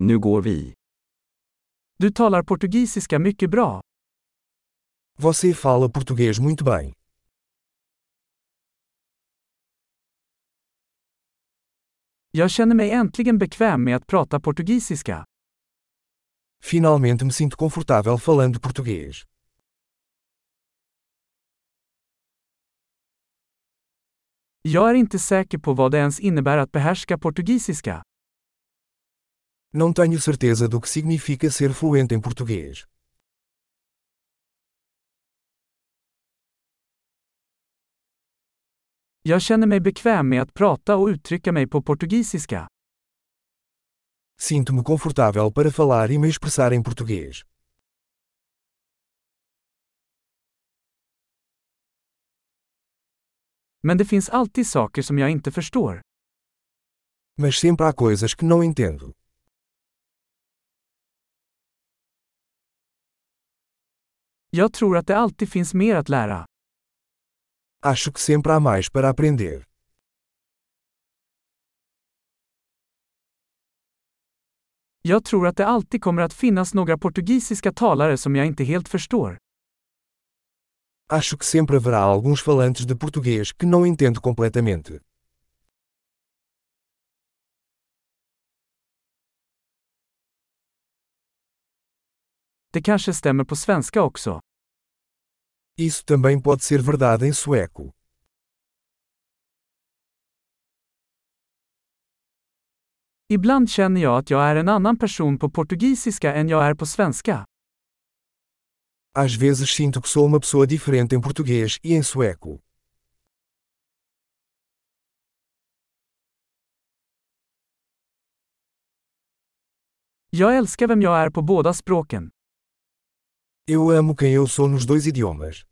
Nu går vi. Du talar portugisiska mycket bra. Você fala português muito bem. Jag känner mig äntligen bekväm med att prata portugisiska. Finalmente me sinto confortável falando português. Jag är inte säker på vad det ens innebär att behärska portugisiska. Não tenho certeza do que significa ser fluente em português. Jag känner mig bekväm med att prata och uttrycka mig på portugisiska. Sinto-me confortável para falar e me expressar em português. Men det finns alltid saker som jag inte förstår. Mas sempre há coisas que não entendo. Jag tror att det alltid finns mer att lära. Acho que sempre há mais para aprender. Jag tror att det alltid kommer att finnas några portugisiska talare som jag inte helt förstår. Acho que sempre haverá alguns falantes de português que não entendo completamente. Det kanske stämmer på svenska också. Isso também pode ser verdade em sueco. Ibland känner jag att jag är en annan person på portugisiska än jag är på svenska. Às vezes sinto que sou uma pessoa diferente em português e em sueco. Jag älskar vem jag är på båda språken. Eu amo quem eu sou nos dois idiomas.